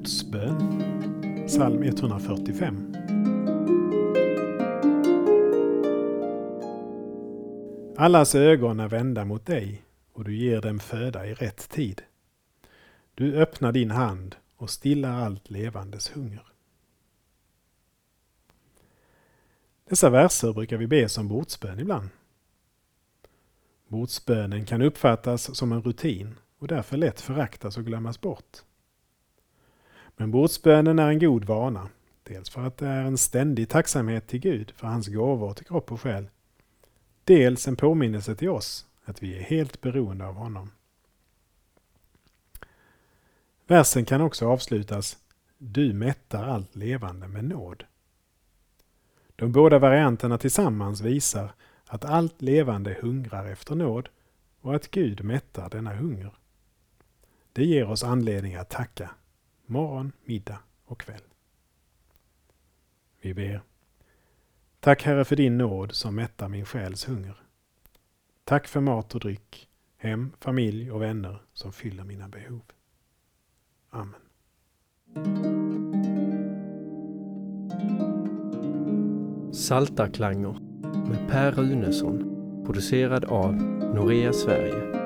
Bordsbön, psalm 145. Allas ögon är vända mot dig och du ger dem föda i rätt tid. Du öppnar din hand och stillar allt levandes hunger. Dessa verser brukar vi be som bordsbön ibland. Bordsbönen kan uppfattas som en rutin och därför lätt föraktas och glömmas bort. Men bordsbönen är en god vana, dels för att det är en ständig tacksamhet till Gud för hans gåvor till kropp och själ, dels en påminnelse till oss att vi är helt beroende av honom. Versen kan också avslutas Du mättar allt levande med nåd. De båda varianterna tillsammans visar att allt levande hungrar efter nåd och att Gud mättar denna hunger. Det ger oss anledning att tacka morgon, middag och kväll. Vi ber. Tack Herre för din nåd som mättar min själs hunger. Tack för mat och dryck, hem, familj och vänner som fyller mina behov. Amen. Saltarklanger med Per Runesson producerad av Norea Sverige